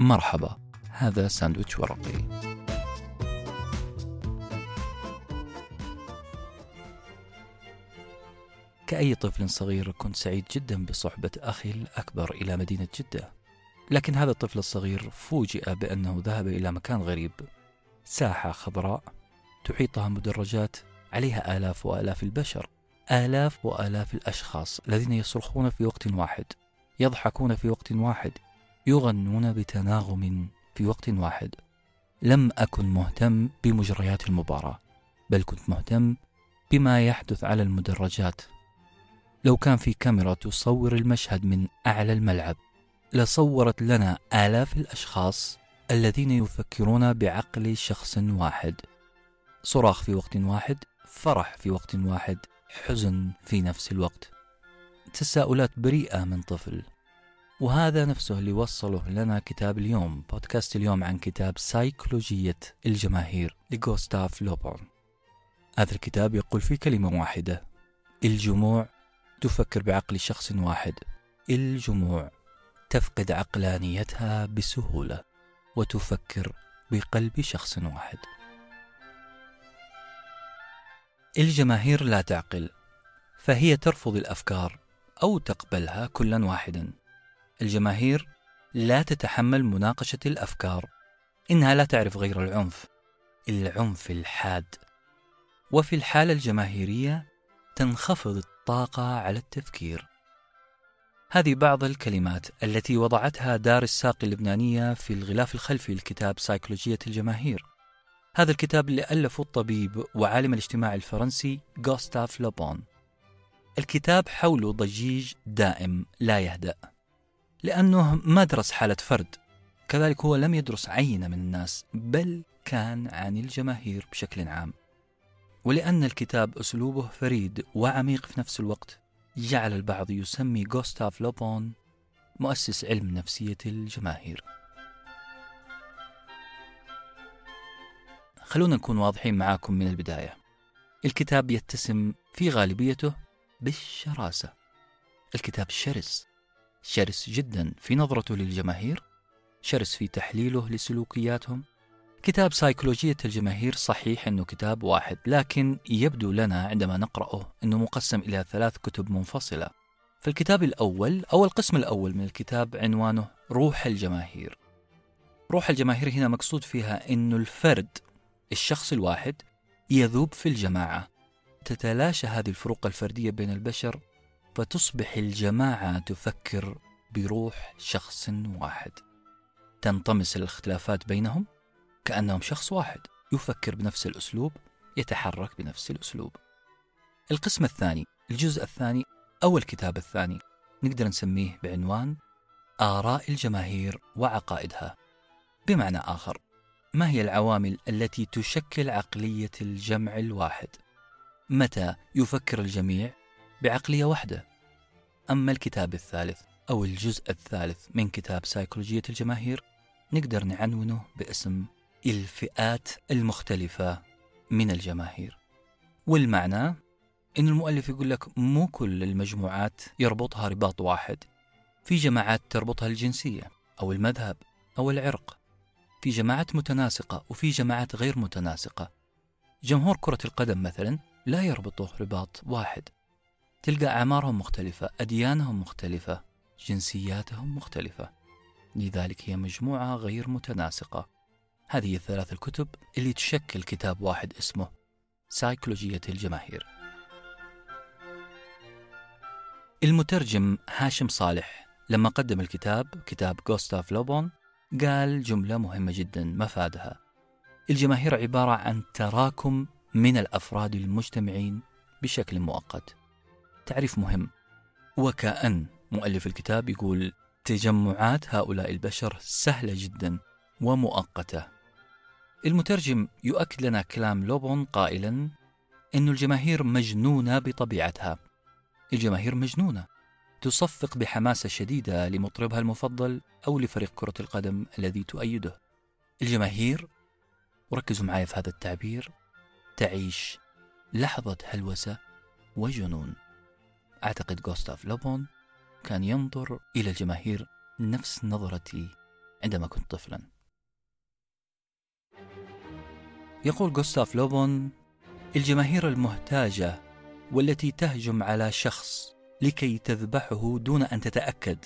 مرحبا هذا ساندويتش ورقي. كأي طفل صغير كنت سعيد جدا بصحبة أخي الأكبر إلى مدينة جدة. لكن هذا الطفل الصغير فوجئ بأنه ذهب إلى مكان غريب. ساحة خضراء تحيطها مدرجات عليها آلاف وآلاف البشر آلاف وآلاف الأشخاص الذين يصرخون في وقت واحد يضحكون في وقت واحد يغنون بتناغم في وقت واحد. لم أكن مهتم بمجريات المباراة بل كنت مهتم بما يحدث على المدرجات. لو كان في كاميرا تصور المشهد من أعلى الملعب لصورت لنا آلاف الأشخاص الذين يفكرون بعقل شخص واحد. صراخ في وقت واحد فرح في وقت واحد حزن في نفس الوقت. تساؤلات بريئة من طفل. وهذا نفسه اللي وصله لنا كتاب اليوم بودكاست اليوم عن كتاب سيكولوجية الجماهير لغوستاف لوبون. هذا الكتاب يقول في كلمة واحدة الجموع تفكر بعقل شخص واحد. الجموع تفقد عقلانيتها بسهولة وتفكر بقلب شخص واحد. الجماهير لا تعقل فهي ترفض الأفكار أو تقبلها كلا واحدا. الجماهير لا تتحمل مناقشة الأفكار إنها لا تعرف غير العنف العنف الحاد. وفي الحالة الجماهيرية تنخفض الطاقة على التفكير. هذه بعض الكلمات التي وضعتها دار الساقي اللبنانية في الغلاف الخلفي لكتاب سيكولوجيه الجماهير. هذا الكتاب اللي ألفه الطبيب وعالم الاجتماع الفرنسي غوستاف لوبون. الكتاب حوله ضجيج دائم لا يهدأ. لأنه ما درس حالة فرد. كذلك هو لم يدرس عينة من الناس بل كان عن الجماهير بشكل عام. ولأن الكتاب أسلوبه فريد وعميق في نفس الوقت جعل البعض يسمي غوستاف لوبون مؤسس علم نفسية الجماهير. خلونا نكون واضحين معاكم من البداية. الكتاب يتسم في غالبيته بالشراسة. الكتاب شرس. شرس جدا في نظرته للجماهير شرس في تحليله لسلوكياتهم. كتاب سيكولوجية الجماهير صحيح أنه كتاب واحد لكن يبدو لنا عندما نقرأه أنه مقسم إلى ثلاث كتب منفصلة. فالكتاب الأول أو القسم الأول من الكتاب عنوانه روح الجماهير. روح الجماهير هنا مقصود فيها أنه الفرد الشخص الواحد يذوب في الجماعة. تتلاشى هذه الفروق الفردية بين البشر فتصبح الجماعة تفكر بروح شخص واحد. تنطمس الاختلافات بينهم كأنهم شخص واحد يفكر بنفس الأسلوب يتحرك بنفس الأسلوب. القسم الثاني الجزء الثاني أو الكتاب الثاني نقدر نسميه بعنوان آراء الجماهير وعقائدها. بمعنى آخر ما هي العوامل التي تشكل عقلية الجمع الواحد؟ متى يفكر الجميع بعقلية واحدة؟ أما الكتاب الثالث أو الجزء الثالث من كتاب سيكولوجية الجماهير نقدر نعنونه باسم الفئات المختلفة من الجماهير. والمعنى؟ إن المؤلف يقول لك مو كل المجموعات يربطها رباط واحد. في جماعات تربطها الجنسية أو المذهب أو العرق. في جماعات متناسقة وفي جماعات غير متناسقة. جمهور كرة القدم مثلا لا يربطه رباط واحد. تلقى أعمارهم مختلفة أديانهم مختلفة جنسياتهم مختلفة. لذلك هي مجموعة غير متناسقة. هذه الثلاث الكتب اللي تشكل كتاب واحد اسمه سيكولوجية الجماهير. المترجم هاشم صالح لما قدم الكتاب كتاب غوستاف لوبون قال جملة مهمة جدا مفادها الجماهير عبارة عن تراكم من الأفراد المجتمعين بشكل مؤقت. تعريف مهم وكأن مؤلف الكتاب يقول تجمعات هؤلاء البشر سهلة جدا ومؤقتة المترجم يؤكد لنا كلام لوبون قائلا أن الجماهير مجنونة بطبيعتها الجماهير مجنونة تصفق بحماسة شديدة لمطربها المفضل أو لفريق كرة القدم الذي تؤيده. الجماهير وركزوا معي في هذا التعبير تعيش لحظة هلوسة وجنون. أعتقد غوستاف لوبون كان ينظر إلى الجماهير نفس نظرتي عندما كنت طفلا. يقول غوستاف لوبون الجماهير المهتاجة والتي تهجم على شخص لكي تذبحه دون أن تتأكد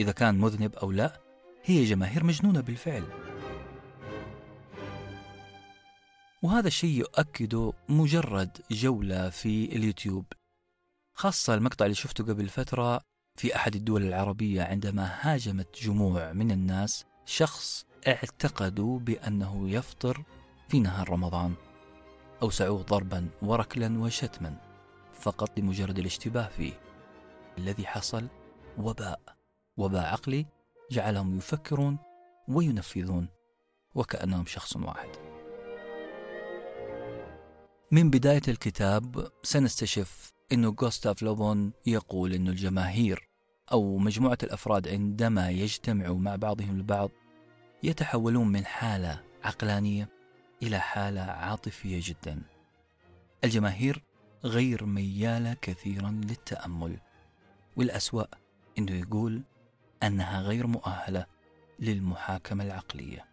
إذا كان مذنب أو لا هي جماهير مجنونة بالفعل. وهذا الشيء يؤكده مجرد جولة في اليوتيوب. خاصة المقطع اللي شفته قبل فترة في أحد الدول العربية عندما هاجمت جموع من الناس شخص اعتقدوا بأنه يفطر في نهار رمضان. أوسعوه ضربا وركلا وشتما فقط لمجرد الاشتباه فيه. الذي حصل وباء وباء عقلي جعلهم يفكرون وينفذون وكأنهم شخص واحد. من بداية الكتاب سنستشف أن غوستاف لوبون يقول أن الجماهير أو مجموعة الأفراد عندما يجتمعوا مع بعضهم البعض يتحولون من حالة عقلانية إلى حالة عاطفية جدا. الجماهير غير ميالة كثيرا للتأمل والأسوأ أنه يقول أنها غير مؤهلة للمحاكمة العقلية.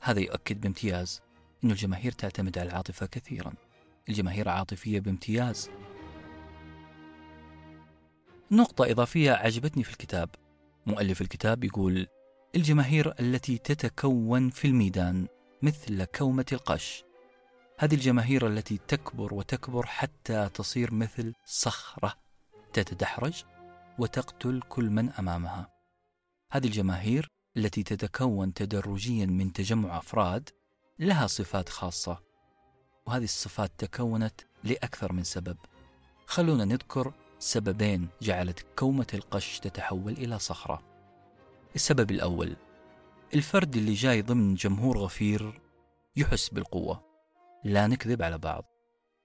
هذا يؤكد بامتياز أن الجماهير تعتمد على العاطفة كثيرا. الجماهير عاطفية بامتياز نقطة إضافية عجبتني في الكتاب. مؤلف الكتاب يقول الجماهير التي تتكون في الميدان مثل كومة القش. هذه الجماهير التي تكبر وتكبر حتى تصير مثل صخرة تتدحرج وتقتل كل من أمامها. هذه الجماهير التي تتكون تدرجيا من تجمع أفراد لها صفات خاصة وهذه الصفات تكونت لأكثر من سبب. خلونا نذكر سببين جعلت كومة القش تتحول إلى صخرة. السبب الأول الفرد اللي جاي ضمن جمهور غفير يحس بالقوة لا نكذب على بعض.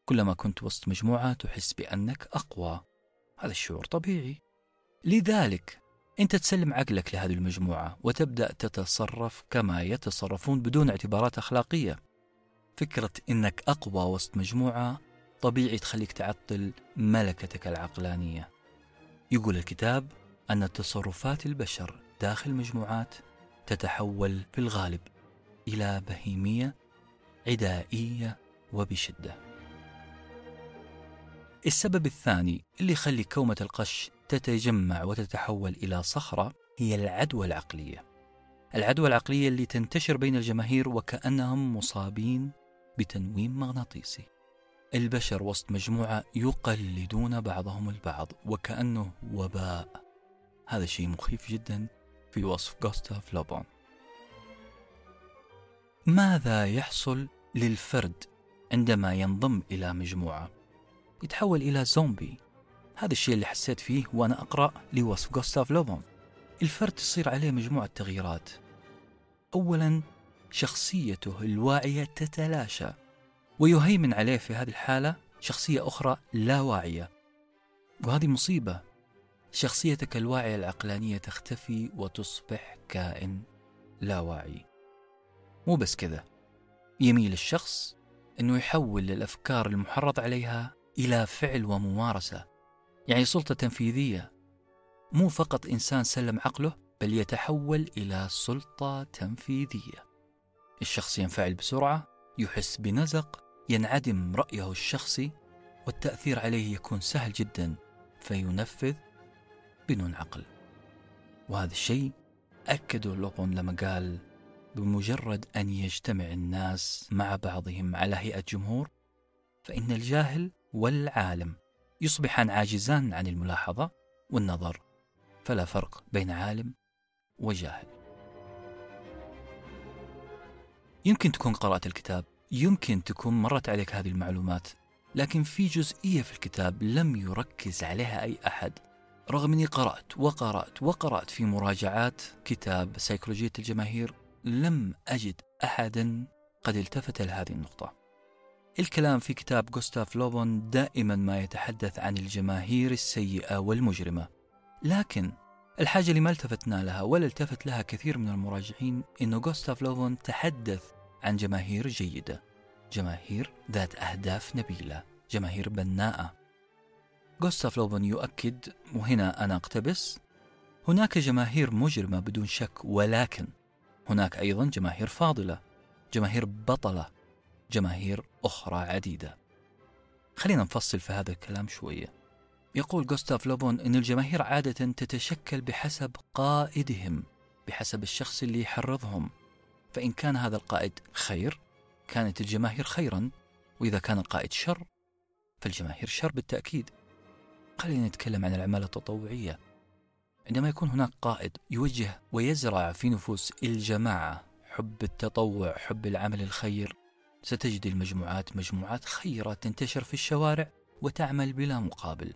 كلما كنت وسط مجموعة تحس بأنك أقوى. هذا الشعور طبيعي. لذلك أنت تسلم عقلك لهذه المجموعة وتبدأ تتصرف كما يتصرفون بدون اعتبارات أخلاقية. فكرة أنك أقوى وسط مجموعة طبيعي تخليك تعطل ملكتك العقلانية. يقول الكتاب أن تصرفات البشر داخل مجموعات تتحول في الغالب إلى بهيمية عدائية وبشدة. السبب الثاني اللي يخلي كومة القش تتجمع وتتحول إلى صخرة هي العدوى العقلية. العدوى العقلية اللي تنتشر بين الجماهير وكأنهم مصابين بتنويم مغناطيسي. البشر وسط مجموعة يقلدون بعضهم البعض وكأنه وباء. هذا شيء مخيف جدا في وصف غوستاف لوبون ماذا يحصل للفرد عندما ينضم إلى مجموعة؟ يتحول إلى زومبي. هذا الشيء اللي حسيت فيه وأنا أقرأ لوصف غوستاف لوبون الفرد تصير عليه مجموعة تغييرات. أولا شخصيته الواعية تتلاشى. ويهيمن عليه في هذه الحالة شخصية أخرى لا واعية. وهذه مصيبة. شخصيتك الواعية العقلانية تختفي وتصبح كائن لا واعي. مو بس كذا. يميل الشخص أنه يحول الأفكار المحرض عليها إلى فعل وممارسة. يعني سلطة تنفيذية. مو فقط إنسان سلم عقله بل يتحول إلى سلطة تنفيذية. الشخص ينفعل بسرعة يحس بنزق ينعدم رأيه الشخصي والتأثير عليه يكون سهل جدا فينفذ بدون عقل. وهذا الشيء أكده لوبون لما قال بمجرد أن يجتمع الناس مع بعضهم على هيئة جمهور فإن الجاهل والعالم يصبحان عاجزان عن الملاحظة والنظر فلا فرق بين عالم وجاهل. يمكن تكون قرأت الكتاب يمكن تكون مرت عليك هذه المعلومات لكن في جزئية في الكتاب لم يركز عليها أي أحد رغم أني قرأت وقرأت وقرأت في مراجعات كتاب سيكولوجية الجماهير لم أجد أحدا قد التفت لهذه النقطة. الكلام في كتاب غوستاف لوبون دائما ما يتحدث عن الجماهير السيئة والمجرمة لكن الحاجة اللي ما التفتنا لها ولا التفت لها كثير من المراجعين أنه غوستاف لوبون تحدث عن جماهير جيدة. جماهير ذات أهداف نبيلة. جماهير بناءة. غوستاف لوبون يؤكد وهنا أنا أقتبس هناك جماهير مجرمة بدون شك ولكن هناك أيضا جماهير فاضلة. جماهير بطلة. جماهير أخرى عديدة. خلينا نفصل في هذا الكلام شوية. يقول جوستاف لوبون أن الجماهير عادة تتشكل بحسب قائدهم بحسب الشخص اللي يحرضهم. فإن كان هذا القائد خير كانت الجماهير خيرا وإذا كان القائد شر فالجماهير شر بالتأكيد. خلينا نتكلم عن العمالة التطوعية. عندما يكون هناك قائد يوجه ويزرع في نفوس الجماعة حب التطوع حب العمل الخير ستجد المجموعات مجموعات خيرة تنتشر في الشوارع وتعمل بلا مقابل.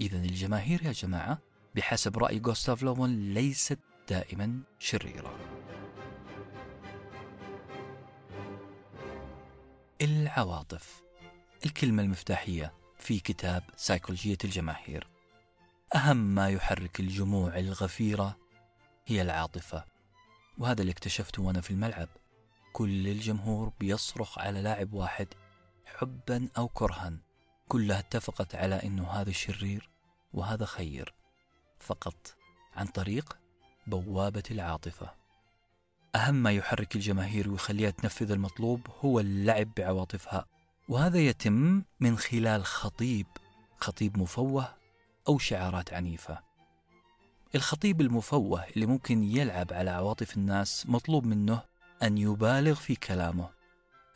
إذا الجماهير يا جماعة بحسب رأي غوستاف لومون ليست دائما شريرة. العواطف. الكلمة المفتاحية في كتاب سيكولوجية الجماهير. أهم ما يحرك الجموع الغفيرة هي العاطفة وهذا اللي اكتشفته وأنا في الملعب. كل الجمهور بيصرخ على لاعب واحد حبا أو كرها. كلها اتفقت على أنه هذا شرير وهذا خير فقط عن طريق بوابة العاطفة. أهم ما يحرك الجماهير ويخليها تنفذ المطلوب هو اللعب بعواطفها وهذا يتم من خلال خطيب خطيب مفوه أو شعارات عنيفة. الخطيب المفوه اللي ممكن يلعب على عواطف الناس مطلوب منه أن يبالغ في كلامه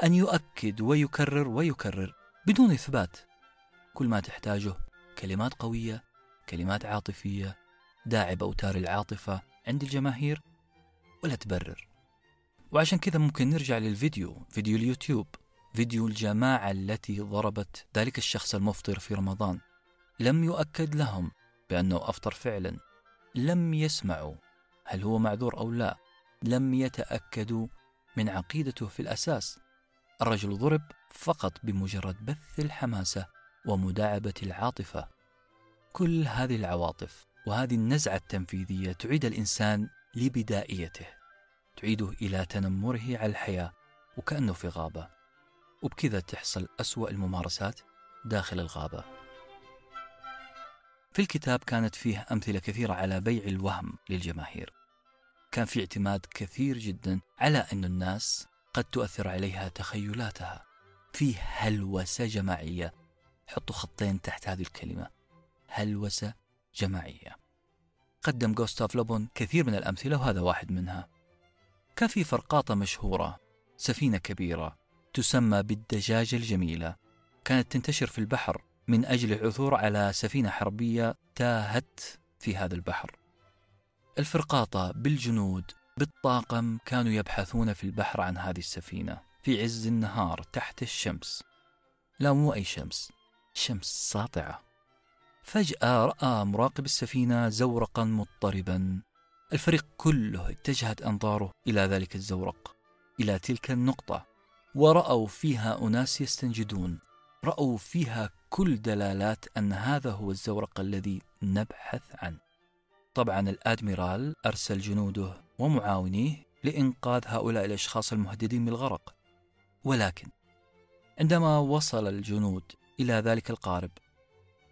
أن يؤكد ويكرر ويكرر بدون إثبات. كل ما تحتاجه كلمات قوية كلمات عاطفية داعب أوتار العاطفة عند الجماهير ولا تبرر. وعشان كذا ممكن نرجع للفيديو فيديو اليوتيوب فيديو الجماعة التي ضربت ذلك الشخص المفطر في رمضان. لم يؤكد لهم بأنه أفطر فعلا. لم يسمعوا هل هو معذور أو لا. لم يتأكدوا من عقيدته في الأساس. الرجل ضرب فقط بمجرد بث الحماسة ومداعبة العاطفة. كل هذه العواطف وهذه النزعة التنفيذية تعيد الإنسان لبدائيته. تعيده إلى تنمره على الحياة وكأنه في غابة. وبكذا تحصل أسوأ الممارسات داخل الغابة. في الكتاب كانت فيه أمثلة كثيرة على بيع الوهم للجماهير. كان في اعتماد كثير جدا على أن الناس قد تؤثر عليها تخيلاتها. في هلوسة جماعية. حطوا خطين تحت هذه الكلمة. هلوسة جماعية. قدم جوستاف لوبون كثير من الأمثلة وهذا واحد منها. كان في فرقاطة مشهورة سفينة كبيرة تسمى بالدجاجة الجميلة. كانت تنتشر في البحر من أجل العثور على سفينة حربية تاهت في هذا البحر. الفرقاطة بالجنود بالطاقم كانوا يبحثون في البحر عن هذه السفينة في عز النهار تحت الشمس. لا مو أي شمس شمس ساطعة. فجأة رأى مراقب السفينة زورقا مضطربا الفريق كله اتجهت أنظاره إلى ذلك الزورق إلى تلك النقطة ورأوا فيها أناس يستنجدون رأوا فيها كل دلالات أن هذا هو الزورق الذي نبحث عنه. طبعا الأدميرال أرسل جنوده ومعاونيه لإنقاذ هؤلاء الأشخاص المهددين بالغرق. ولكن عندما وصل الجنود إلى ذلك القارب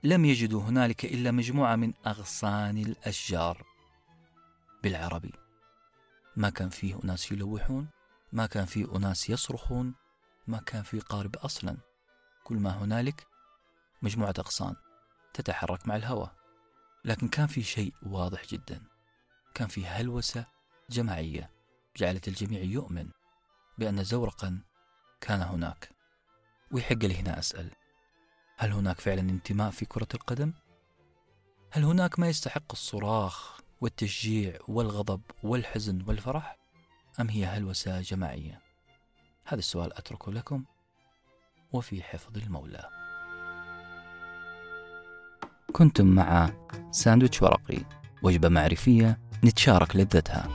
لم يجدوا هنالك إلا مجموعة من أغصان الأشجار. بالعربي. ما كان فيه أناس يلوحون ما كان فيه أناس يصرخون ما كان فيه قارب أصلا. كل ما هنالك مجموعة أغصان تتحرك مع الهواء. لكن كان في شيء واضح جدا. كان في هلوسة جماعية جعلت الجميع يؤمن بأن زورقا كان هناك. ويحق لي هنا أسأل هل هناك فعلا انتماء في كرة القدم؟ هل هناك ما يستحق الصراخ والتشجيع والغضب والحزن والفرح؟ أم هي هلوسة جماعية؟ هذا السؤال أتركه لكم وفي حفظ المولى كنتم مع ساندويتش ورقي وجبة معرفية نتشارك لذتها